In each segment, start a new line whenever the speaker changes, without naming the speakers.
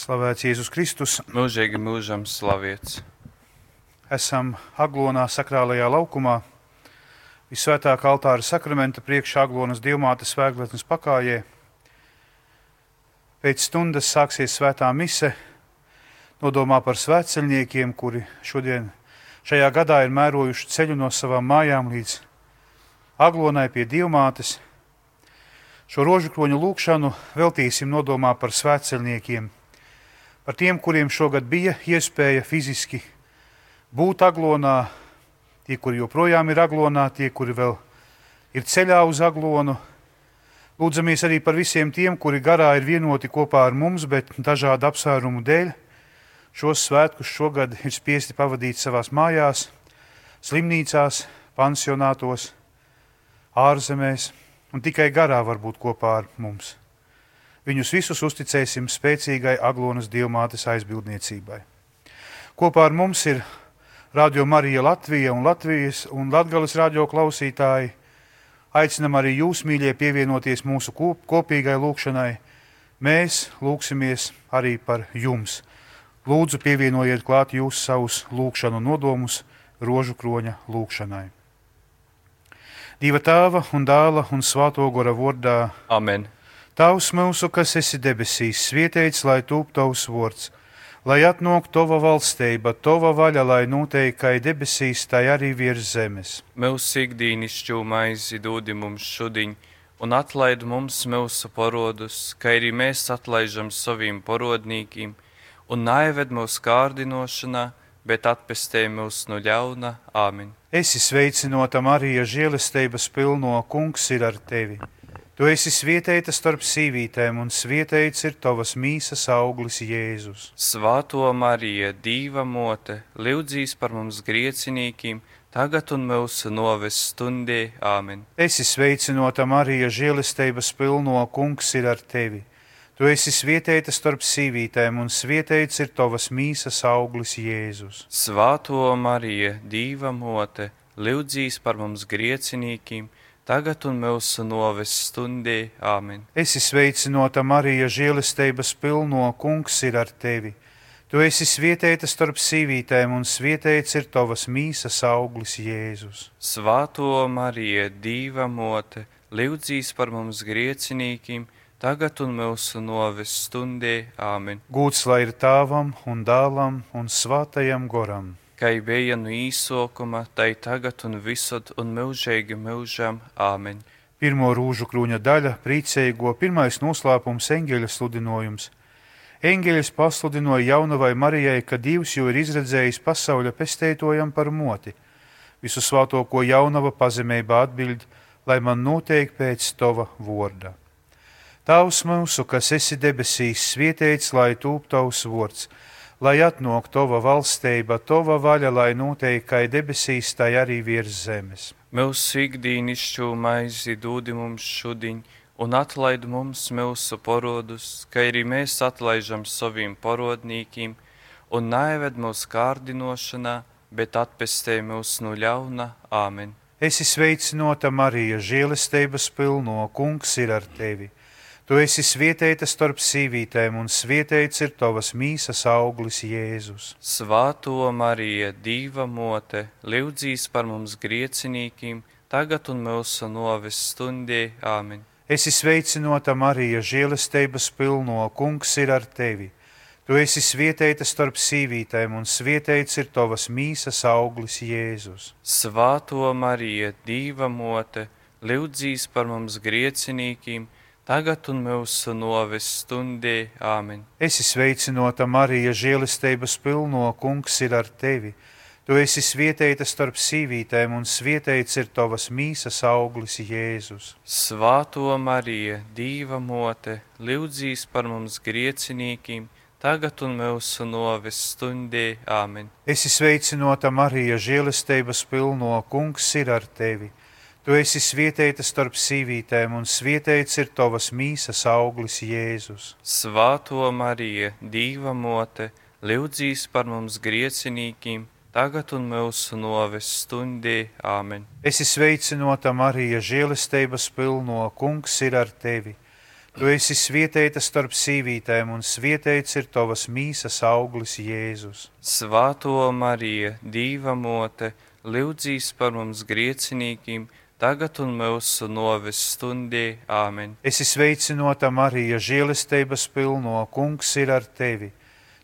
Slavēts Jēzus Kristus.
Mūžīgi mūžam slavēts.
Esam Aglonā sakrālajā laukumā, visvētākā altāra sakramenta priekšā Aglonas dievmātes svētgletnes pakājē. Pēc stundas sāksies svētā mise, nodomā par svētceļniekiem, kuri šodien šajā gadā ir mērojuši ceļu no savām mājām līdz Aglonai pie dievmātes. Šo rožu kroņu lūkšanu veltīsim nodomā par svētceļniekiem – par tiem, kuriem šogad bija iespēja fiziski būt aglonā, tie, kuri joprojām ir aglonā, tie, kuri vēl ir ceļā uz aglonu. Lūdzamies arī par visiem tiem, kuri garā ir vienoti kopā ar mums, bet dažādu apsvērumu dēļ šos svētkus šogad ir spiesti pavadīt savās mājās, slimnīcās, pansionātos, ārzemēs un tikai garā var būt kopā ar mums. Viņus visus uzticēsim spēcīgai Aglonas dievmātes aizbildniecībai. Kopā ar mums ir Radio Marija Latvija un Latvijas un Latgales radio klausītāji. Aicinam arī jūs, mīļie, pievienoties mūsu kop, kopīgai lūkšanai. Mēs lūksimies arī par jums. Lūdzu, pievienojiet klāt jūs savus lūkšanu nodomus rožu kroņa lūkšanai. Dieva tēva un dēla un svāto gora vārdā.
Amen!
Tavs mūsu, kas esi debesīs, svietēts, lai tūp tavs vārds, lai atnāk tava valstība, tava vaļa, lai noteikti, kā debesīs, tā arī virs zemes.
Mūsu ikdīnišķo maizi dodi mums šodien, un atlaid mums mūsu parodus, kā arī mēs atlaižam saviem parodnīkiem, un naived mūsu kārdinošanā, bet atpestē mūs no ļauna. Āmen!
Esi sveicinota Marija, žēlestības pilno kungs ir ar tevi! Tu esi svietēta starp sīvītēm, un svietēts ir tavas mīsas auglis Jēzus.
Svētā Marija, Dieva mote, lūdzīs par mums griecinīkiem, tagad un mūsu noves stundē. Āmen.
Esi sveicinota Marija, žēlestības pilno kungs ir ar tevi. Tu esi svietēta starp sīvītēm, un svietēts ir tavas mīsas auglis Jēzus.
Svētā Marija, Dieva mote, lūdzīs par mums griecinīkiem, tagad un mūsu noves stundī. Āmen.
Esi sveicinota Marija, žēlestības pilno kungs ir ar tevi. Tu esi svietēta starp sīvītēm, un svietēts ir tavas mīsas auglis Jēzus.
Svāto Marija, Dīva mote, lūdzīs par mums griecinīkiem, tagad un mūsu noves stundī. Āmen.
Gūts lai ir tāvam un dālam un svātajam goram
kā bija no īsokuma, tai tagad un visur un mūžīgi mūžam. Āmen!
Pirmo rūžu krūņa daļa - priecīgo pirmais noslēpums eņģeļa sludinojums. Eņģeļs pasludināja jaunavai Marijai, ka Dievs jau ir izredzējis pasaules pestētojam par moti. Visu svāto, ko jaunava pazemībā atbild, lai man notiek pēc tava vorda. Tavs mūsu, kas esi debesīs, svietēts, lai tūp tavs vārds lai atnāk tava valstība, tava vaļa, lai noteikti kā debesīs, tā arī virs zemes.
Mūsu ikdīnišķo maizi dūdi mums šodien, un atlaid mums mūsu parodus, kā arī mēs atlaižam saviem parodnīkiem, un naived mūsu kārdinošanā, bet atpestē mūs no ļauna. Āmen!
Esi sveicinota Marija, žēlestības pilno, kungs ir ar tevi! Tu esi svietēta starp sīvītēm, un svietēts ir tavas mīsas auglis Jēzus.
Svāto Marija, Dīva mote, lūdzīs par mums griecinīkiem, tagad un mūsu noves stundē. Āmen.
Esi sveicinota Marija, žēlestības pilno, kungs ir ar tevi. Tu esi svietēta starp sīvītēm, un svietēts ir tavas mīsas auglis Jēzus.
Svāto Marija, Dīva mote, lūdzīs par mums griecinīkiem, tagad un mūsu noves stundī. Āmen.
Esi sveicinota Marija, žēlistības pilno kungs ir ar tevi. Tu esi svietēta starp sīvītēm, un svietēts ir tavas mīsas auglis Jēzus.
Svāto Marija, Dīva mote, lūdzīs par mums griecinīkiem, tagad un mūsu noves stundī. Āmen.
Esi sveicinota Marija, žēlistības pilno kungs ir ar tevi. Tu esi svietēta starp sīvītēm, un svietēts ir tavas mīsas auglis Jēzus.
Svāto Marija, Dīva mote, lūdzīs par mums griecinīkiem, tagad un mūsu noves stundī. Āmen.
Esi sveicinota Marija, žēlestības pilno, kungs ir ar tevi. Tu esi svietēta starp sīvītēm, un svietēts ir tavas mīsas auglis Jēzus.
Svētā Marija, Dieva mote, lūdzīs par mums griecinīkiem, tagad un mūsu novis stundī. Āmen.
Esi sveicinota Marija, žēlestības pilno, kungs ir ar tevi.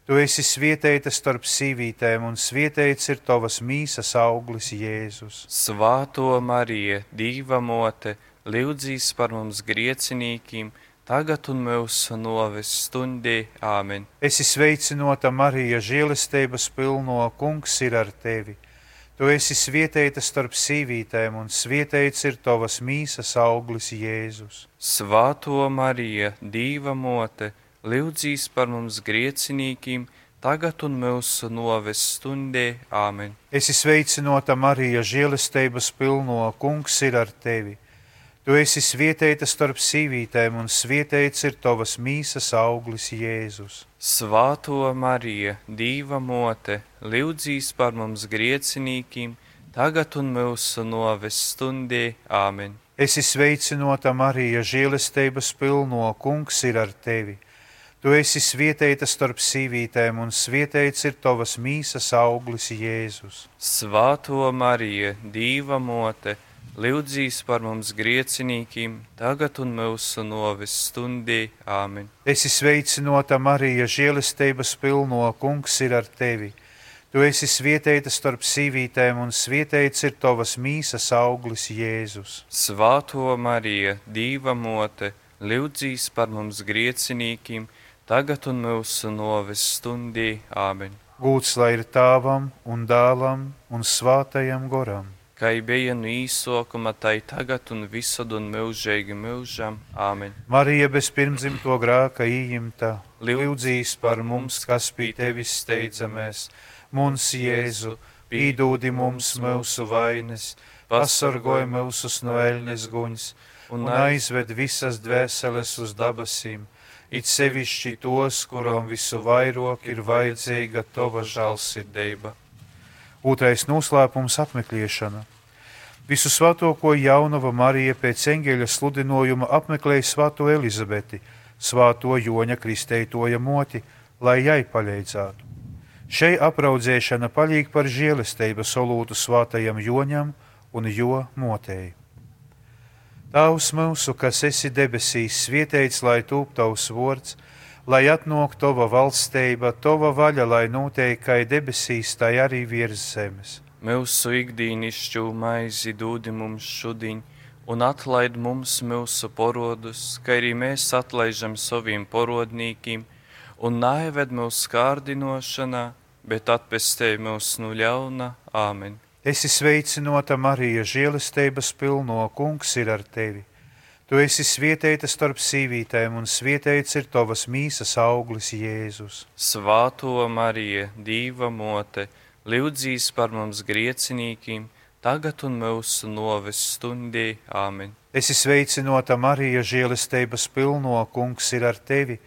Tu esi svietēta starp sīvītēm, un svietēts ir tavas mīsas auglis Jēzus.
Svētā Marija, Dieva mote, lūdzīs par mums griecinīkiem, tagad un mūsu novis stundī. Āmen.
Esi sveicinota Marija, žēlestības pilno, kungs ir ar tevi. Tu esi svietēta starp sīvītēm, un svietēts ir tavas mīsas auglis Jēzus.
Svētā Marija, Dieva mote, lūdzīs par mums griecinīkiem, tagad un mūsu noves stundē. Āmen.
Esi sveicinota Marija, žēlestības pilno, kungs ir ar tevi. Tu esi svietēta starp sīvītēm, un svietēts ir tavas mīsas auglis Jēzus.
Svētā Marija, Dieva mote, lūdzīs par mums griecinīkiem, tagad un mūsu noves stundē. Āmen.
Esi sveicinota Marija, žēlestības pilno, kungs ir ar tevi. Tu esi svietēta starp sīvītēm, un svietēts ir tavas mīsas auglis Jēzus.
Svētā Marija, Dieva mote, lūdzīs par mums griecinīkiem, tagad un mūsu novis stundī. Āmen.
Esi sveicinota Marija, žēlestības pilno, kungs ir ar tevi. Tu esi svietēta starp sīvītēm, un svietēts ir tavas mīsas auglis Jēzus.
Svētā Marija, Dieva mote, lūdzīs par mums griecinīkiem, tagad un mūsu novis stundī. Āmen.
Gūts lai ir tāvam un dālam un svātajam goram.
Kā bija no īsokuma, tai tagad un visad un mūžīgi mūžam. Āmen.
Marija bez pirmdzimto grāka ījimta, lūdzīs par mums, kas pie tevis steidzamies, mums Jēzu, pīdūdi mums mūsu vainas, pasargoj mūsus no eļņas guņas un aizved visas dvēseles uz dabasīm, it sevišķi tos, kuram visu vairāk ir vajadzīga tava žēlsirdība. Otrais noslēpums - apmeklēšana. Visu svēto, ko jaunava Marija pēc eņģeļa sludinājuma apmeklēja svāto Elizabeti, svāto Joņa kristētoja moti, lai jai palīdzētu. Šai apraudzēšana palīg par žēlestību solūtu svātajam Joņam un jo motēji. Tavs mūsu, kas esi debesīs, svietēts, lai tūp tavs vārds, lai atnāk tava valstība, tava vaļa, lai notiek kā debesīs, tā arī virs zemes.
Mūsu ikdīnišķu maizi dūdi mums šodien, un atlaid mums mūsu porodus, kā arī mēs atlaižam saviem porodnīkiem, un naieved mūsu kārdinošanā, bet atpestēj mūs no ļauna. Āmen!
Esi sveicinota Marija, žēlestības pilno, kungs ir ar tevi. Tu esi svietēta starp sīvītēm, un svietēts ir tavas mīsas auglis Jēzus.
Svētā Marija, Dieva mote, lūdzīs par mums griecinīkiem, tagad un mūsu noves stundī. Āmen.
Esi sveicinota Marija, žēlestības pilno, kungs ir ar tevi.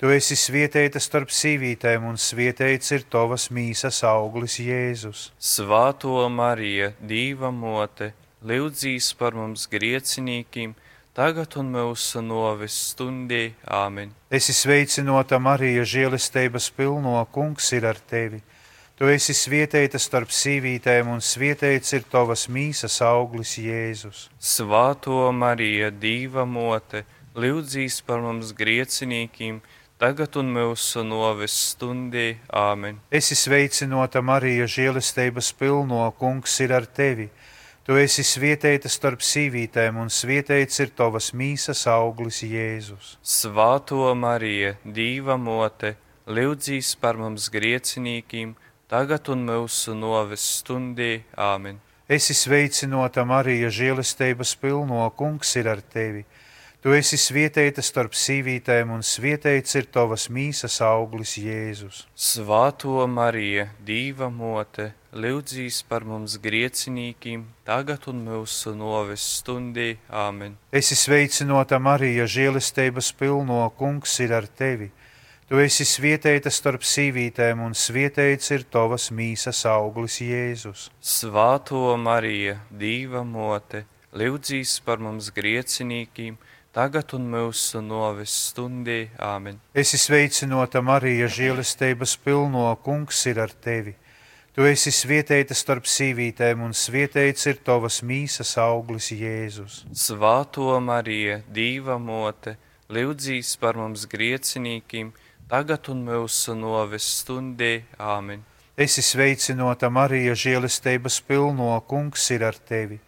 Tu esi svietēta starp sīvītēm, un svietēts ir tavas mīsas auglis Jēzus.
Svētā Marija, Dieva mote, lūdzīs par mums griecinīkiem, tagad un mūsu novis stundī. Āmen.
Esi sveicinota Marija, žēlestības pilno, kungs ir ar tevi. Tu esi svietēta starp sīvītēm, un svietēts ir tavas mīsas auglis Jēzus.
Svētā Marija, Dieva mote, lūdzīs par mums griecinīkiem, tagad un mūsu novis stundī. Āmen.
Esi sveicinota Marija, žēlestības pilno, kungs ir ar tevi. Tu esi svietēta starp sīvītēm, un svietēts ir tavas mīsas auglis Jēzus.
Svētā Marija, Dieva mote, lūdzīs par mums griecinīkiem, tagad un mūsu novis stundī. Āmen.
Esi sveicinota Marija, žēlestības pilno, kungs ir ar tevi. Tu esi svietēta starp sīvītēm, un svietēts ir tavas mīsas auglis Jēzus.
Svētā Marija, Dieva mote, lūdzīs par mums griecinīkiem, tagad un mūsu novis stundī. Āmen.
Esi sveicinota Marija, žēlestības pilno, kungs ir ar tevi. Tu esi svietēta starp sīvītēm, un svietēts ir tavas mīsas auglis Jēzus.
Svētā Marija, Dieva mote, lūdzīs par mums griecinīkiem, tagad un mūsu novis stundī. Āmen.
Esi sveicināta, Marija, žēlestības pilno, kungs ir ar tevi. Tu esi svietēta starp sīvītēm, un svietēts ir tavas mīsas auglis, Jēzus.
Svāto Marija, Dīva mote, lūdzīs par mums griecinīkiem, tagad un mūsu novis stundī. Āmen.
Esi sveicināta, Marija, žēlestības pilno, kungs ir ar tevi.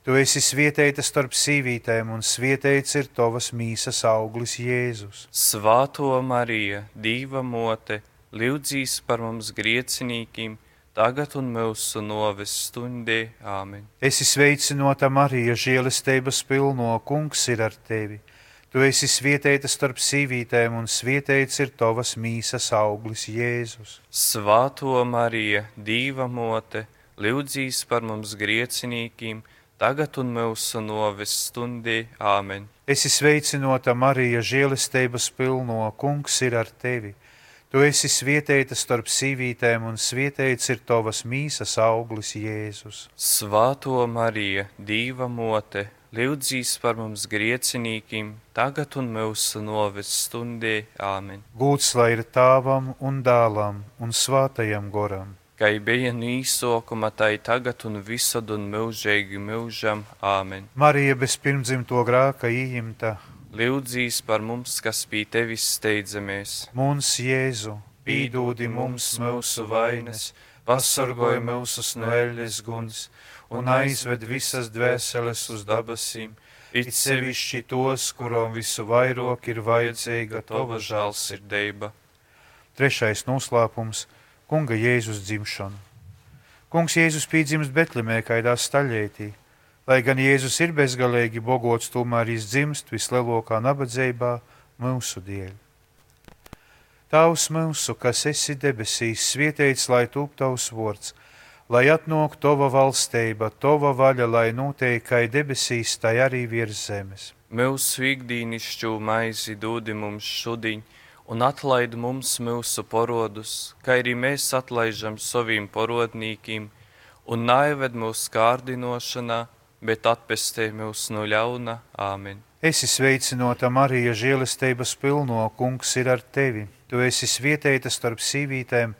Tu esi svietēta starp sīvītēm, un svietēts ir tavas mīsas auglis, Jēzus.
Svāto Marija, Dīva mote, lūdzīs par mums griecinīkiem, tagad un mūsu novis stundī. Āmen.
Esi sveicināta, Marija, žēlestības pilno, kungs ir ar tevi. Tu esi svietēta starp sīvītēm, un svietēts ir tavas mīsas auglis, Jēzus.
Svāto Marija, Dīva mote, lūdzīs par mums griecinīkiem, tagad un mūsu novis stundī. Āmen.
Esi sveicināta, Marija, žēlestības pilno, kungs ir ar tevi. Tu esi svietēta starp sīvītēm, un svietēts ir tavas mīsas auglis, Jēzus.
Svāto Marija, Dīva mote, lūdzīs par mums griecinīkiem, tagad un mūsu novis stundī. Āmen.
Gūts lai ir tāvam un dālam un svātajam goram.
Kai bija nīsokuma, tai tagad un visad un mūžīgi mūžam. Āmen.
Marija bez pirmdzimto grāka ījimta,
Lūdzīs par mums, kas pie tevis steidzamies.
mums Jēzu, pīdūdi mums mūsu vainas, pasargoj mūsus no eļļas guns un aizved visas dvēseles uz dabasīm, it sevišķi tos, kuram visu vairāk ir vajadzīga tava
žēlsirdība.
Trešais noslēpums - Kunga Jēzus dzimšana. Kungs Jēzus pīdzimst Betlemē, kaidā staļētī. Lai gan Jēzus ir bezgalīgi bogots, tomēr izdzimst vislielākā nabadzībā mūsu dēļ. Tavs mūsu, kas esi debesīs, svietēts, lai tūp tavs vārds, lai atnāk tava valstība, tava vaļa, lai notiek kā debesīs, tai arī virs zemes.
Mūsu ikdienišķo maizi dodi mums šodien, un atlaid mums mūsu porodus, kā arī mēs atlaižam saviem porodnīkiem, un naived mūsu kārdinošanā, bet atpestē mūs no ļauna. Āmen.
Esi sveicināta, Marija, žēlestības pilno, kungs ir ar tevi. Tu esi svietēta starp sīvītēm,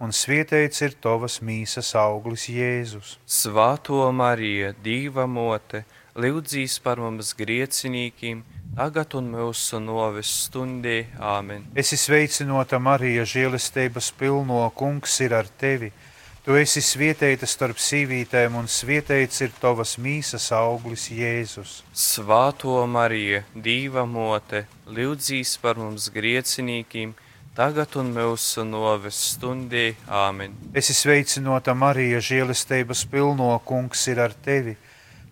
un svietēts ir tavas mīsas auglis, Jēzus.
Svāto Marija, Dīva mote, lūdzīs par mums griecinīkiem, tagad un mūsu novis stundī. Āmen.
Esi sveicināta, Marija, žēlestības pilno, kungs ir ar tevi. Tu esi svietēta starp sīvītēm, un svietēts ir tavas mīsas auglis, Jēzus.
Svāto Marija, Dīva mote, lūdzīs par mums griecinīkiem, tagad un mūsu novis stundī. Āmen.
Esi sveicināta, Marija, žēlestības pilno, kungs ir ar tevi.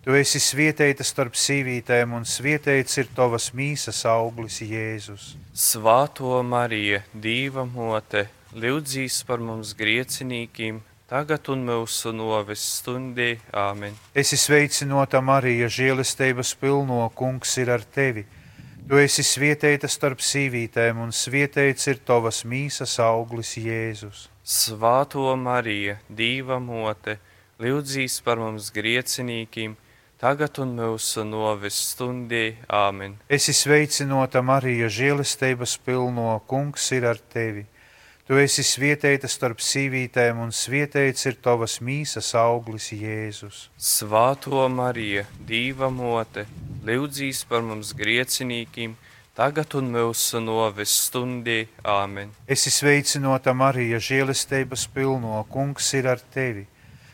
Tu esi svietēta starp sīvītēm, un svietēts ir tavas mīsas auglis, Jēzus.
Svāto Marija, Dīva mote, lūdzīs par mums griecinīkiem, tagad un mūsu novis stundī. Āmen.
Esi sveicināta, Marija, žēlestības pilno, kungs ir ar tevi. Tu esi svietēta starp sīvītēm, un svietēts ir tavas mīsas auglis, Jēzus.
Svāto Marija, Dīva mote, lūdzīs par mums griecinīkiem, tagad un mūsu novis stundī. Āmen.
Esi sveicināta, Marija, žēlestības pilno, kungs ir ar tevi. Tu esi svietēta starp sīvītēm, un svietēts ir tavas mīsas auglis, Jēzus.
Svāto Marija, Dīva mote, lūdzīs par mums griecinīkiem, tagad un mūsu novis stundī. Āmen.
Esi sveicināta, Marija, žēlestības pilno, kungs ir ar tevi.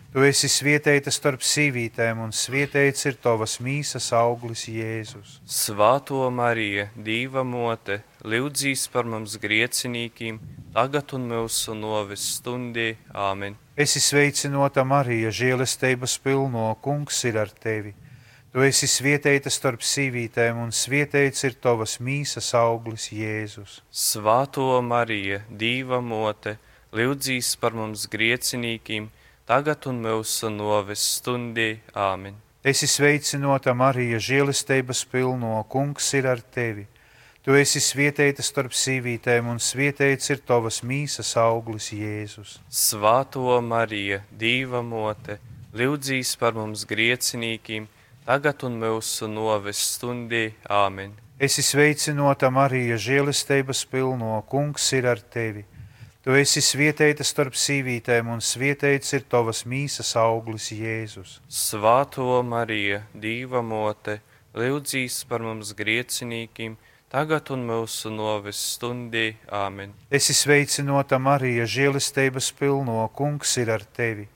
Tu esi svietēta starp sīvītēm, un svietēts ir tavas mīsas auglis, Jēzus.
Svāto Marija, Dīva mote, lūdzīs par mums griecinīkiem, tagad un mūsu novis stundī. Āmen.
Esi sveicināta, Marija, žēlestības pilno, kungs ir ar tevi. Tu esi svietēta starp sīvītēm, un svietēts ir tavas mīsas auglis, Jēzus.
Svāto Marija, Dīva mote, lūdzīs par mums griecinīkiem, tagad un mūsu novis stundī. Āmen.
Esi sveicināta, Marija, žēlestības pilno, kungs ir ar tevi. Tu esi svietēta starp sīvītēm, un svietēts ir tavas mīsas auglis, Jēzus.
Svāto Marija, Dīva mote, lūdzīs par mums griecinīkiem, tagad un mūsu noves stundī. Āmen!
Esi sveicinota Marija, žēlestības pilno, kungs ir ar tevi. Tu esi svietēta starp sīvītēm, un svietēts ir tavas mīsas auglis Jēzus.
Svāto Marija, Dīva mote, lūdzīs par mums griecinīkiem, tagad un mūsu noves stundī. Āmen!
Esi sveicinota Marija, žēlestības pilno, kungs ir ar tevi.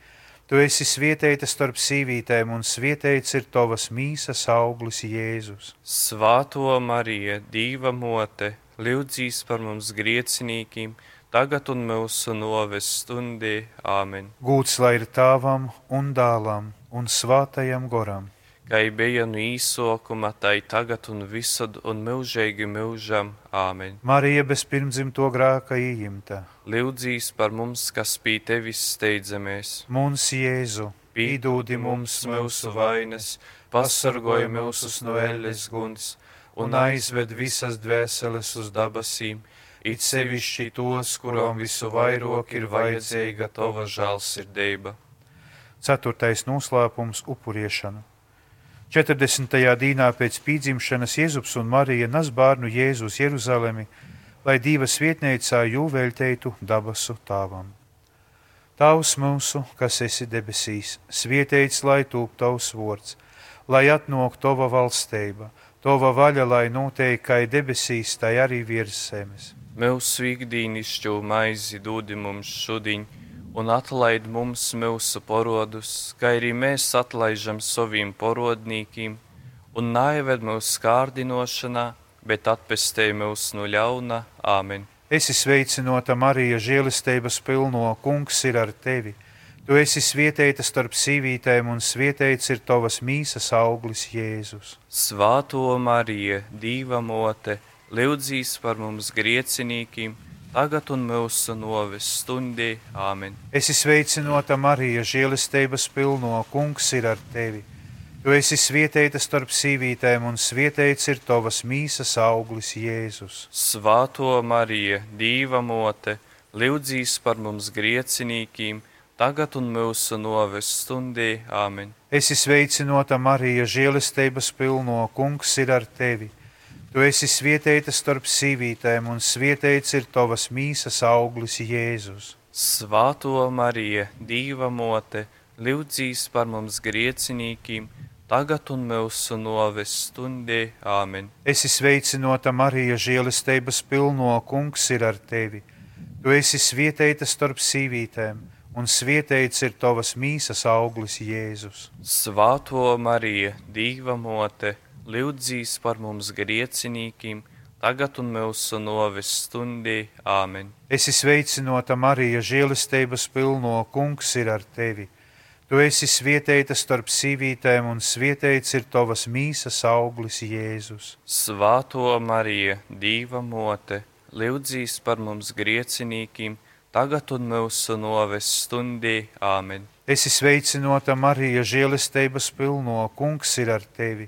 Tu esi svietēta starp sīvītēm, un svietēts ir tavas mīsas auglis Jēzus.
Svāto Marija, Dīva mote, lūdzīs par mums griecinīkiem, tagad un mūsu noves stundī. Āmen!
Gūts lai ir tāvam un dālam un svātajam goram.
Kai bija no īsokuma, tai tagad un visad un mūžīgi mūžam. Āmen!
Marija bez pirmdzimto grāka ījimta.
Lūdzīs par mums, kas pie tevis steidzamies.
Mums Jēzu,
Pīdūdi mums mūsu vainas, pasargoja mūsus no elles guns un aizved visas dvēseles uz dabasīm, it sevišķi tos, kurām visu vairāk ir vajadzīga tava žēlsirdība.
Ceturtais noslēpums - upuriešana. 40. dīnā pēc pīdzimšanas Jēzus un Marija nes bērnu Jēzus Jeruzalemi, lai divas vietniecā jūvēļteitu dabasu tāvam. Tavs mūsu, kas esi debesīs, svietēts, lai tūp tavs vārds, lai atnāk tava valstība, tava vaļa, lai notiek kā debesīs, tai arī virs zemes.
Mūsu ikdīnišķo maizi dodi mums šodien, un atlaid mums mūsu porodus, kā arī mēs atlaižam saviem porodnīkiem, un naived mūsu skārdinošanā, bet atpestēj mūs no ļauna. Āmen!
Esi sveicinota Marija, žēlistības pilno, kungs ir ar tevi. Tu esi svietēta starp sīvītēm, un svietēts ir tavas mīsas auglis Jēzus.
Svāto Marija, Dīva mote, lūdzīs par mums griecinīkiem, tagad un mūsu noves stundī. Āmen!
Esi sveicinota Marija, žēlistības pilno, kungs ir ar tevi. Tu esi svietēta starp sīvītēm, un svietēts ir tavas mīsas auglis Jēzus.
Svāto Marija, Dīva mote, lūdzīs par mums griecinīkiem, tagad un mūsu noves stundī. Āmen!
Esi sveicinota Marija, žēlistības pilno, kungs ir ar tevi. Tu esi svietēta starp sīvītēm, un svietēts ir tavas mīsas auglis Jēzus.
Svāto Marija, Dīva mote, lūdzīs par mums griecinīkiem, tagad un mūsu noves stundī. Āmen!
Esi sveicinota Marija, žēlistības pilno, kungs ir ar tevi. Tu esi svietēta starp sīvītēm, un svietēts ir tavas mīsas auglis Jēzus.
Svāto Marija, Dīva mote, lūdzīs par mums griecinīkiem, tagad un mūsu noves stundī. Āmen!
Esi sveicinota Marija, žēlistības pilno, kungs ir ar tevi. Tu esi svietēta starp sīvītēm, un svietēts ir tavas mīsas auglis Jēzus.
Svāto Marija, Dīva mote, lūdzīs par mums griecinīkiem, tagad un mūsu noves stundī. Āmen!
Esi sveicinota Marija, žēlistības pilno, kungs ir ar tevi.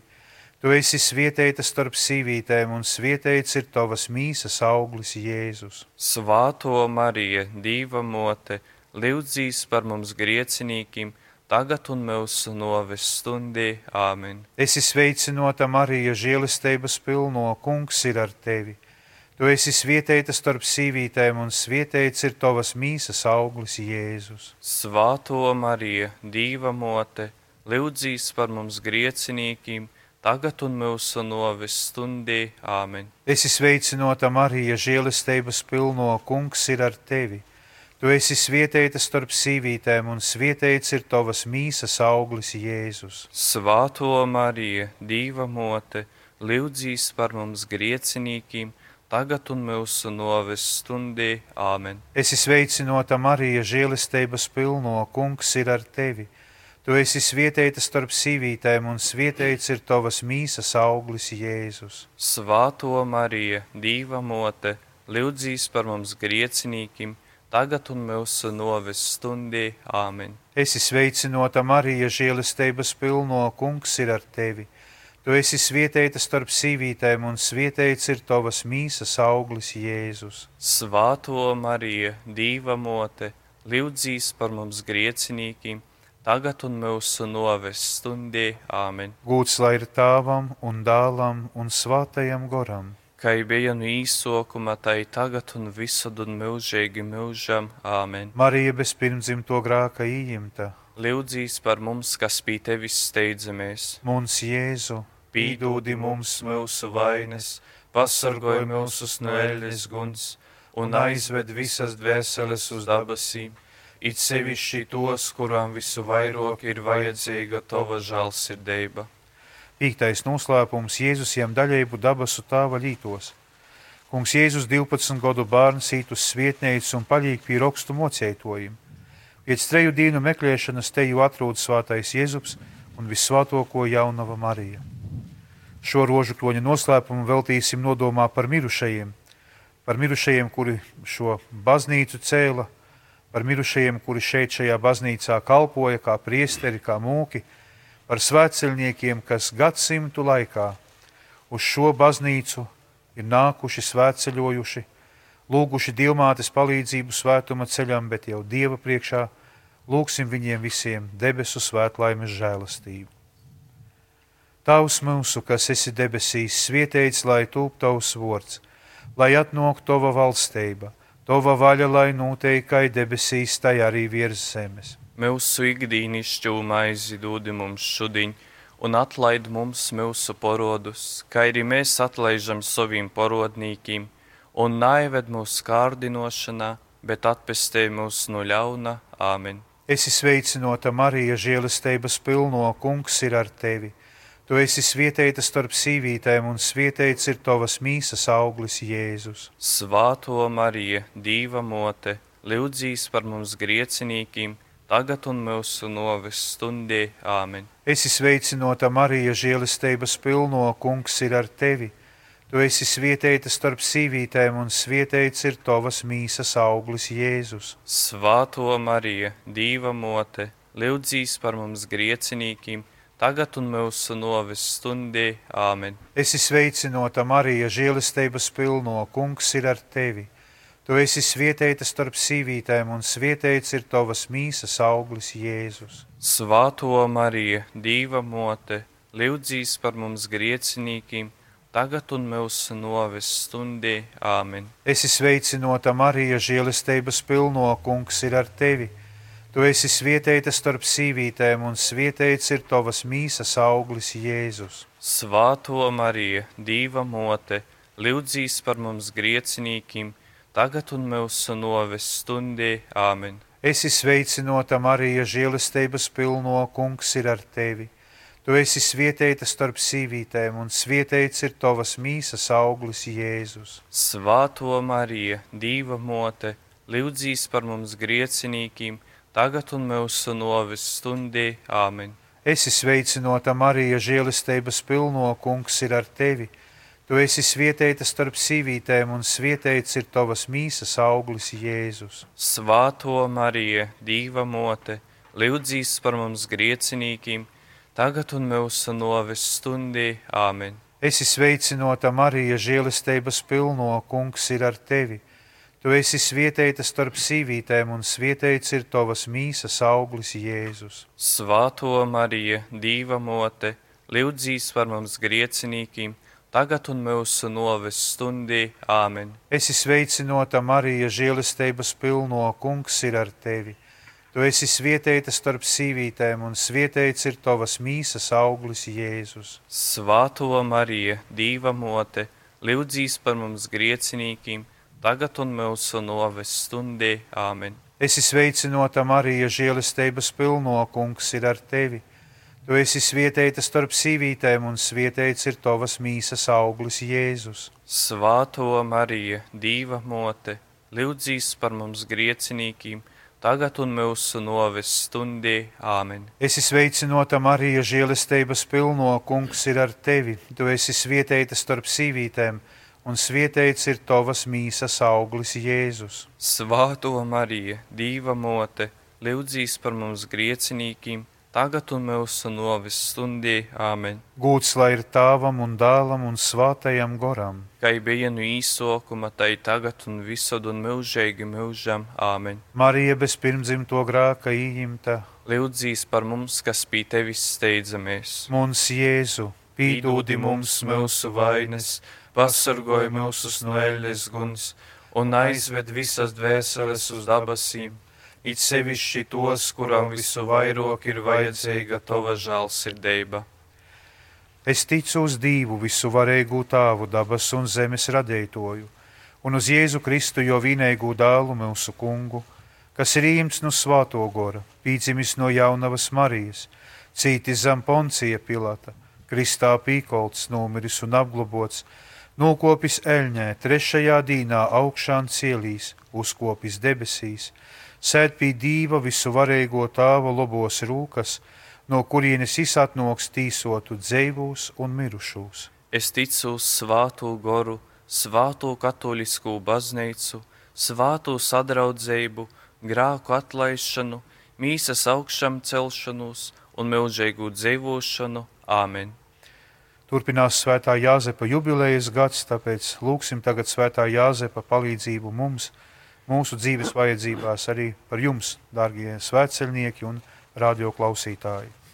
Tu esi svietēta starp sīvītēm, un svietēts ir tavas mīsas auglis Jēzus.
Svāto Marija, Dīva mote, lūdzīs par mums griecinīkiem, tagad un mūsu noves stundī. Āmen!
Esi sveicinota Marija, žēlistības pilno, kungs ir ar tevi. Tu esi svietēta starp sīvītēm, un svietēts ir tavas mīsas auglis Jēzus.
Svāto Marija, Dīva mote, lūdzīs par mums griecinīkiem, tagad un mūsu noves stundī. Āmen!
Esi sveicinota Marija, žēlistības pilno, kungs ir ar tevi. Tu esi svietēta starp sīvītēm, un svietēts ir tavas mīsas auglis Jēzus.
Svāto Marija, Dīva mote, lūdzīs par mums griecinīkiem, tagad un mūsu noves stundī. Āmen!
Esi sveicinota Marija, žēlistības pilno, kungs ir ar tevi. Tu esi svietēta starp sīvītēm, un svietēts ir tavas mīsas auglis Jēzus.
Svāto Marija, Dīva mote, lūdzīs par mums griecinīkiem, tagad un mūsu noves stundī. Āmen!
Esi sveicinota Marija, žēlistības pilno, kungs ir ar tevi. Tu esi svietēta starp sīvītēm, un svietēts ir tavas mīsas auglis Jēzus.
Svāto Marija, Dīva mote, lūdzīs par mums griecinīkiem, tagad un mūsu noves stundī. Āmen.
Gūts lai ir tāvam un dālam un svātajam goram.
Kā bija no īsokuma, tā ir tagad un visad un mūžīgi mūžam. Āmen.
Marija bez pirmdzimto grāka ījimta.
Lūdzīs par mums, kas pie tevis steidzamies.
Mums Jēzu,
Pīdūdi mums mūsu vainas, pasargoj mūsus no ēļas guns un aizved visas dvēseles uz dabasīm, it sevišķi tos, kurām visu vairāk ir vajadzīga tava žēlsirdība.
Pīktais noslēpums Jēzus jām daļēbu dabasu tāva lītos. Kungs Jēzus 12 gadu bērns īt uz svietneicu un paļīgi pie rokstu mocētojiem. Pēc treju dienu meklēšanas teju atrod svātais Jēzus un visvātoko jaunava Marija. Šo rožu kloņa noslēpumu veltīsim nodomā par mirušajiem, par mirušajiem, kuri šo baznīcu cēla, par mirušajiem, kuri šeit šajā baznīcā kalpoja kā priesteri, kā mūki, par svētceļniekiem, kas gadsimtu laikā uz šo baznīcu ir nākuši svētceļojuši, lūguši dievmātes palīdzību svētuma ceļam, bet jau Dieva priekšā lūgsim viņiem visiem debesu svētlaimes žēlastību. Tavs mūsu, kas esi debesīs, svietēts, lai tūp tavs vārds, lai atnāk tava valstība, tava vaļa, lai noteikai debesīs, tai arī virs zemes.
Mūsu ikdīnišķu maizi dod mums šodien, un atlaid mums mūsu porodus, kā arī mēs atlaižam saviem porodnīkiem, un naived mūsu kārdinošanā, bet atpestē mūs no ļauna. Āmen!
Esi sveicinota Marija, žēlastības pilno, kungs ir ar tevi. Tu esi svietēta starp sīvītēm, un svietēts ir tavas mīsas auglis Jēzus.
Svāto Marija, Dīva mote, lūdzīs par mums griecinīkiem, tagad un mūsu noves stundī. Āmen!
Esi sveicinota Marija, žēlastības pilno, kungs ir ar tevi. Tu esi svietēta starp sīvītēm, un svietēts ir tavas mīsas auglis Jēzus.
Svāto Marija, Dīva mote, lūdzīs par mums griecinīkiem, tagad un mūsu noves stundī. Āmen!
Esi sveicinota Marija, žēlastības pilno, kungs ir ar tevi. Tu esi svietēta starp sīvītēm, un svietēts ir tavas mīsas auglis Jēzus.
Svāto Marija, Dīva mote, lūdzīs par mums griecinīkiem, tagad un mūsu noves stundī. Āmen!
Esi sveicinota Marija, žēlastības pilno, kungs ir ar tevi. Tu esi svietēta starp sīvītēm, un svietēts ir tavas mīsas auglis Jēzus.
Svāto Marija, Dīva mote, lūdzīs par mums griecinīkiem, tagad un mūsu noves stundī. Āmen!
Esi sveicinota Marija, žēlastības pilno, kungs ir ar tevi. Tu esi svietēta starp sīvītēm, un svietēts ir tavas mīsas auglis Jēzus.
Svāto Marija, Dīva mote, lūdzīs par mums griecinīkiem, tagad un mūsu noves stundī. Āmen!
Esi sveicinota Marija, žēlastības pilno, kungs ir ar tevi. Tu esi svietēta starp sīvītēm, un svietēts ir tavas mīsas auglis Jēzus.
Svāto Marija, Dīva mote, lūdzīs par mums griecinīkiem, tagad un mūsu noves stundī. Āmen!
Esi sveicinota Marija, žēlastības pilno, kungs ir ar tevi. Tu esi svietēta starp sīvītēm, un svietēts ir tavas mīsas auglis Jēzus.
Svāto Marija, Dīva mote, lūdzīs par mums griecinīkiem, tagad un mūsu noves stundī. Āmen!
Esi sveicinota Marija, žēlastības pilno, kungs ir ar tevi. Tu esi svietēta starp sīvītēm, un svietēts ir tavas mīsas auglis Jēzus.
Svāto Marija, Dīva mote, lūdzīs par mums griecinīkiem, tagad un mūsu noves stundī. Āmen!
Esi sveicinota Marija, žēlastības pilno, kungs ir ar tevi. Tu esi svietēta starp sīvītēm, un svietēts ir tavas mīsas auglis Jēzus.
Svāto Marija, Dīva mote, lūdzīs par mums griecinīkiem, tagad un mūsu noves stundī. Āmen!
Esi sveicinota Marija, žēlastības pilno, kungs ir ar tevi. Tu esi svietēta starp sīvītēm, un svietēts ir tavas mīsas auglis Jēzus.
Svāto Marija, Dīva mote, lūdzīs par mums griecinīkiem, tagad un mūsu novis stundī. Āmen.
Gūts lai ir tāvam un dālam un svātajam goram.
Kā bija no īsokuma, tai tagad un visad un mūžīgi mūžam. Āmen.
Marija bez pirmdzimto grāka ījimta,
Lūdzīs par mums, kas pie tevis steidzamies.
mums Jēzu,
Pīdūdi mums mūsu vainas, pasargoj mūsus no ēles guns un aizved visas dvēseles uz dabasīm, it sevišķi tos, kuram visu vairāk ir vajadzīga tava žēlsirdība.
Es ticu uz divu visu varēgu tāvu dabas un zemes radētoju, un uz Jēzu Kristu jo vienīgu dālu mūsu kungu, kas ir īmts no svāto gora, pīdzimis no jaunavas Marijas, cītis zem poncija pilata, kristā pīkolts, nomiris un apglobots, nokopis eļņē, trešajā dīnā augšām cielīs, uzkopis debesīs, sēd pie dīva visu varēgo tāva lobos rūkas, no kurienes izatnoks tīsotu dzīvūs un mirušos.
Es ticu uz svāto goru, svāto katolisku baznīcu, svāto sadraudzību, grāku atlaišanu, mīsas augšām celšanos un mūžīgu dzīvošanu. Āmen!
Turpinās svētā Jāzepa jubilejas gads, tāpēc lūgsim tagad svētā Jāzepa palīdzību mums, mūsu dzīves vajadzībās, arī par jums, dārgie svētceļnieki un radioklausītāji.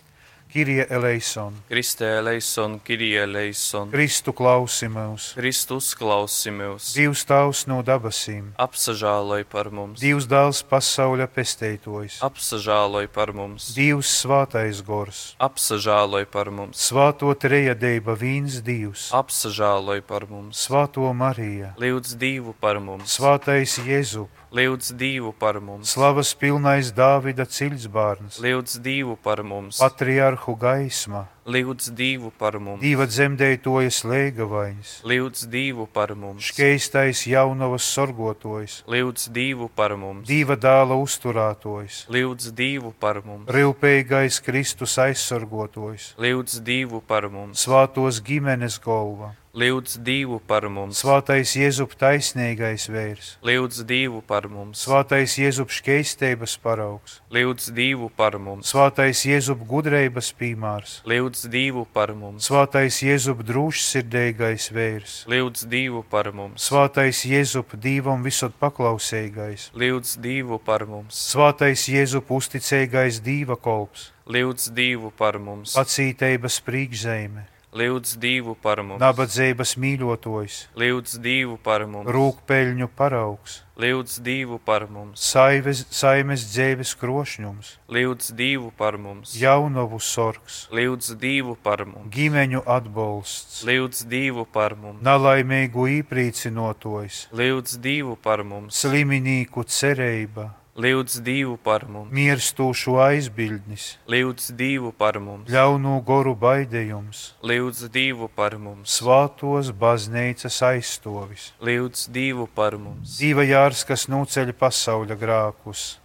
Kirie eleison,
Kristē eleison, Kirie eleison,
Kristu klausi mūs,
Kristus klausi mūs,
Dievs tavs no dabasīm,
apsažāloj par mums,
Dievs dāls pasauля pesteitojs,
apsažāloj par mums,
Dievs svātais gors,
apsažāloj par mums,
svāto trejadeiba vīns Dievs,
apsažāloj par mums,
svāto Marija,
lūdz divu par mums,
svātais Jēzup,
lūdz divu par mums,
slavas pilnais Dāvida ciļsbārns,
lūdz divu par mums,
patriarhu gaisma,
lūdz divu par mums,
diva dzemdētojas lēgavaiņas,
lūdz divu par mums,
škeistais jaunavas sorgotojs,
lūdz divu par mums,
diva dāla uzturētojs,
lūdz divu par mums,
rilpīgais Kristus aizsargotojs,
lūdz divu par mums,
svātos ģimenes golva,
lūdz divu par mums,
svātais Jēzup taisnīgais vērs,
lūdz divu par mums,
svātais Jēzup škeistības paraugs,
lūdz divu par mums,
svātais Jēzup gudreibas pīmārs,
lūdz divu par mums,
svātais Jēzup drūšsirdīgais vērs,
lūdz divu par mums,
svātais Jēzup divam visot paklausīgais,
lūdz divu par mums,
svātais Jēzup uzticīgais dīva kolps,
lūdz divu par mums,
pacītības prīkzēme,
lūdz divu par mums,
nabadzības mīļotojs,
lūdz divu par mums,
rūkpeļņu paraugs,
lūdz divu par mums,
saives, saimes dzēves krošņums,
lūdz divu par mums,
jaunavu sorgs,
lūdz divu par mums,
ģimeņu atbalsts,
lūdz divu par mums,
nalaimīgu īprīcinotojs,
lūdz divu par mums,
sliminīku cerība,
lūdz divu par mums,
mirstūšu aizbildnis,
lūdz divu par mums,
ļaunu goru baidījums,
lūdz divu par mums,
svātos baznīcas aizstovis,
lūdz divu par mums,
dzīva jārs, kas nuceļ pasauļa grākus,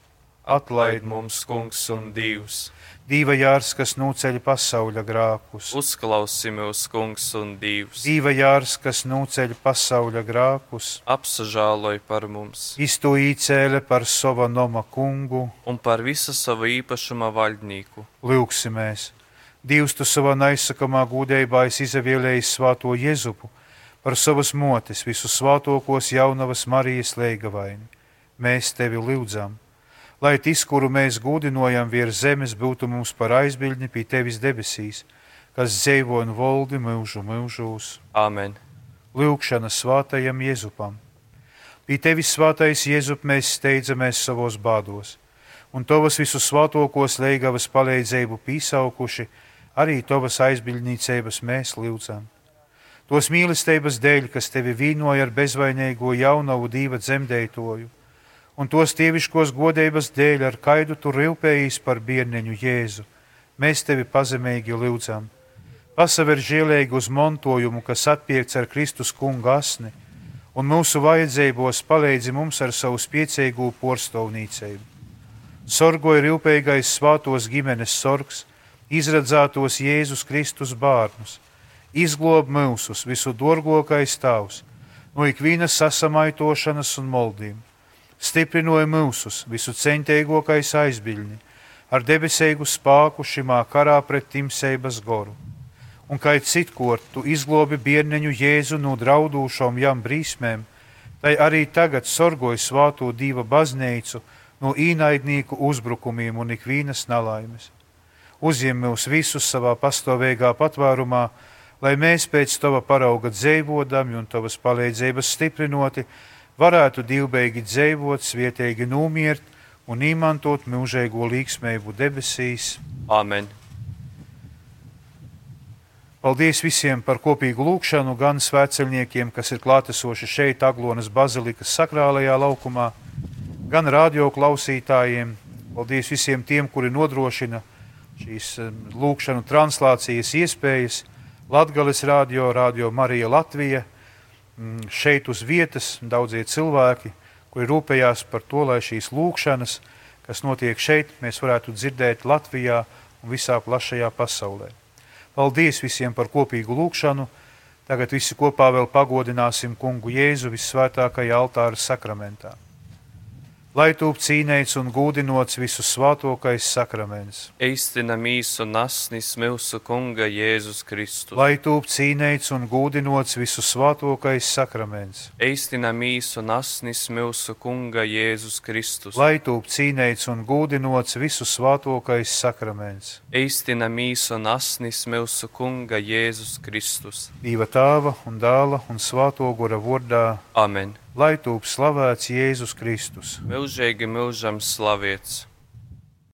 atlaid mums, kungs un divs,
Dīva jārs, kas nuceļ pasauļa grākus,
uzklausi mūs, kungs un divs,
Dīva jārs, kas nuceļ pasauļa grākus,
apsažāloj par mums.
Istu īcēle par sova noma kungu,
un par visu savu īpašuma valdnieku.
lūksimies. Dievs tu savā neizsakamā gudībā esi izvēlējis svāto Jēzupu. Par savas motes visu svātokos jaunavas Marijas leigavaini. Mēs tevi lūdzam, lai tis, kuru mēs gudinojam virs zemes, būtu mums par aizbildni pie tevis debesīs, kas dzīvo un valdi mūžu mūžos.
Āmen!
Lūkšana svātajam Jēzupam. Pie tevis svātais Jēzup mēs steidzamies savos bādos, un tavas visus svātokos leigavas palīdzību pīsaukuši, arī tavas aizbildnīcības mēs lūdzam. Tos mīlestības dēļ, kas tevi vīnoja ar bezvainīgo jaunavu dīva dzemdētoju, un tos tieviškos godības dēļ ar kaidu tu rilpējis par bērneņu Jēzu, mēs tevi pazemīgi lūdzam. Pasaver žēlēgi uz montojumu, kas atpiekts ar Kristus kunga asni, un mūsu vajadzībos palīdzi mums ar savu spiecīgu porstovnīcību. Sorgoja rilpīgais svātos ģimenes sorgs, izradzētos Jēzus Kristus bērnus, izglob mūsus visu dārgākais tavs, no ikvienas sasamaitošanas un moldīm, stiprinoja mūsus visu centīgākais aizbiļņi, ar debesīgu spāku šimā karā pret timseibas goru. Un kā citkort tu izglobi bierneņu Jēzu no draudūšom jām brīsmēm, tai arī tagad sorgoja svāto dieva baznīcu no īnaidnieku uzbrukumiem un ikvīnas nalaimes. Uzņem mūs visus savā pastāvīgā patvērumā, lai mēs pēc tava parauga dzīvodami un tavas palīdzības stiprinoti, varētu divbeigi dzīvot, svietīgi nomiert un izmantot mūžīgo līgsmēju debesīs.
Āmen!
Paldies visiem par kopīgu lūgšanu, gan svētceļniekiem, kas ir klātesoši šeit, Aglonas bazilikas sakrālajā laukumā, gan radio klausītājiem. Paldies visiem tiem, kuri nodrošina šīs lūgšanu translācijas iespējas. Latgales radio, radio Marija Latvija, šeit uz vietas daudzie cilvēki, kuri rūpējās par to, lai šīs lūkšanas, kas notiek šeit, mēs varētu dzirdēt Latvijā un visā plašajā pasaulē. Paldies visiem par kopīgu lūkšanu. Tagad visi kopā vēl pagodināsim kungu Jēzu visvētākajā altāra sakramentā lai tūp cīnēts un gūdinots visu svātokais sakraments.
Eistinam īsu nasnis mūsu kunga Jēzus Kristus.
Lai tūp cīnēts un gūdinots visu svātokais sakraments.
Eistinam īsu nasnis mūsu kunga Jēzus Kristus.
Lai tūp cīnēts un gūdinots visu svātokais sakraments.
Eistinam īsu nasnis mūsu kunga Jēzus Kristus.
Dieva tāva un dāla un svāto gora vārdā.
Amen
lai tūp slavēts Jēzus Kristus.
Milžīgi milžam slavēts!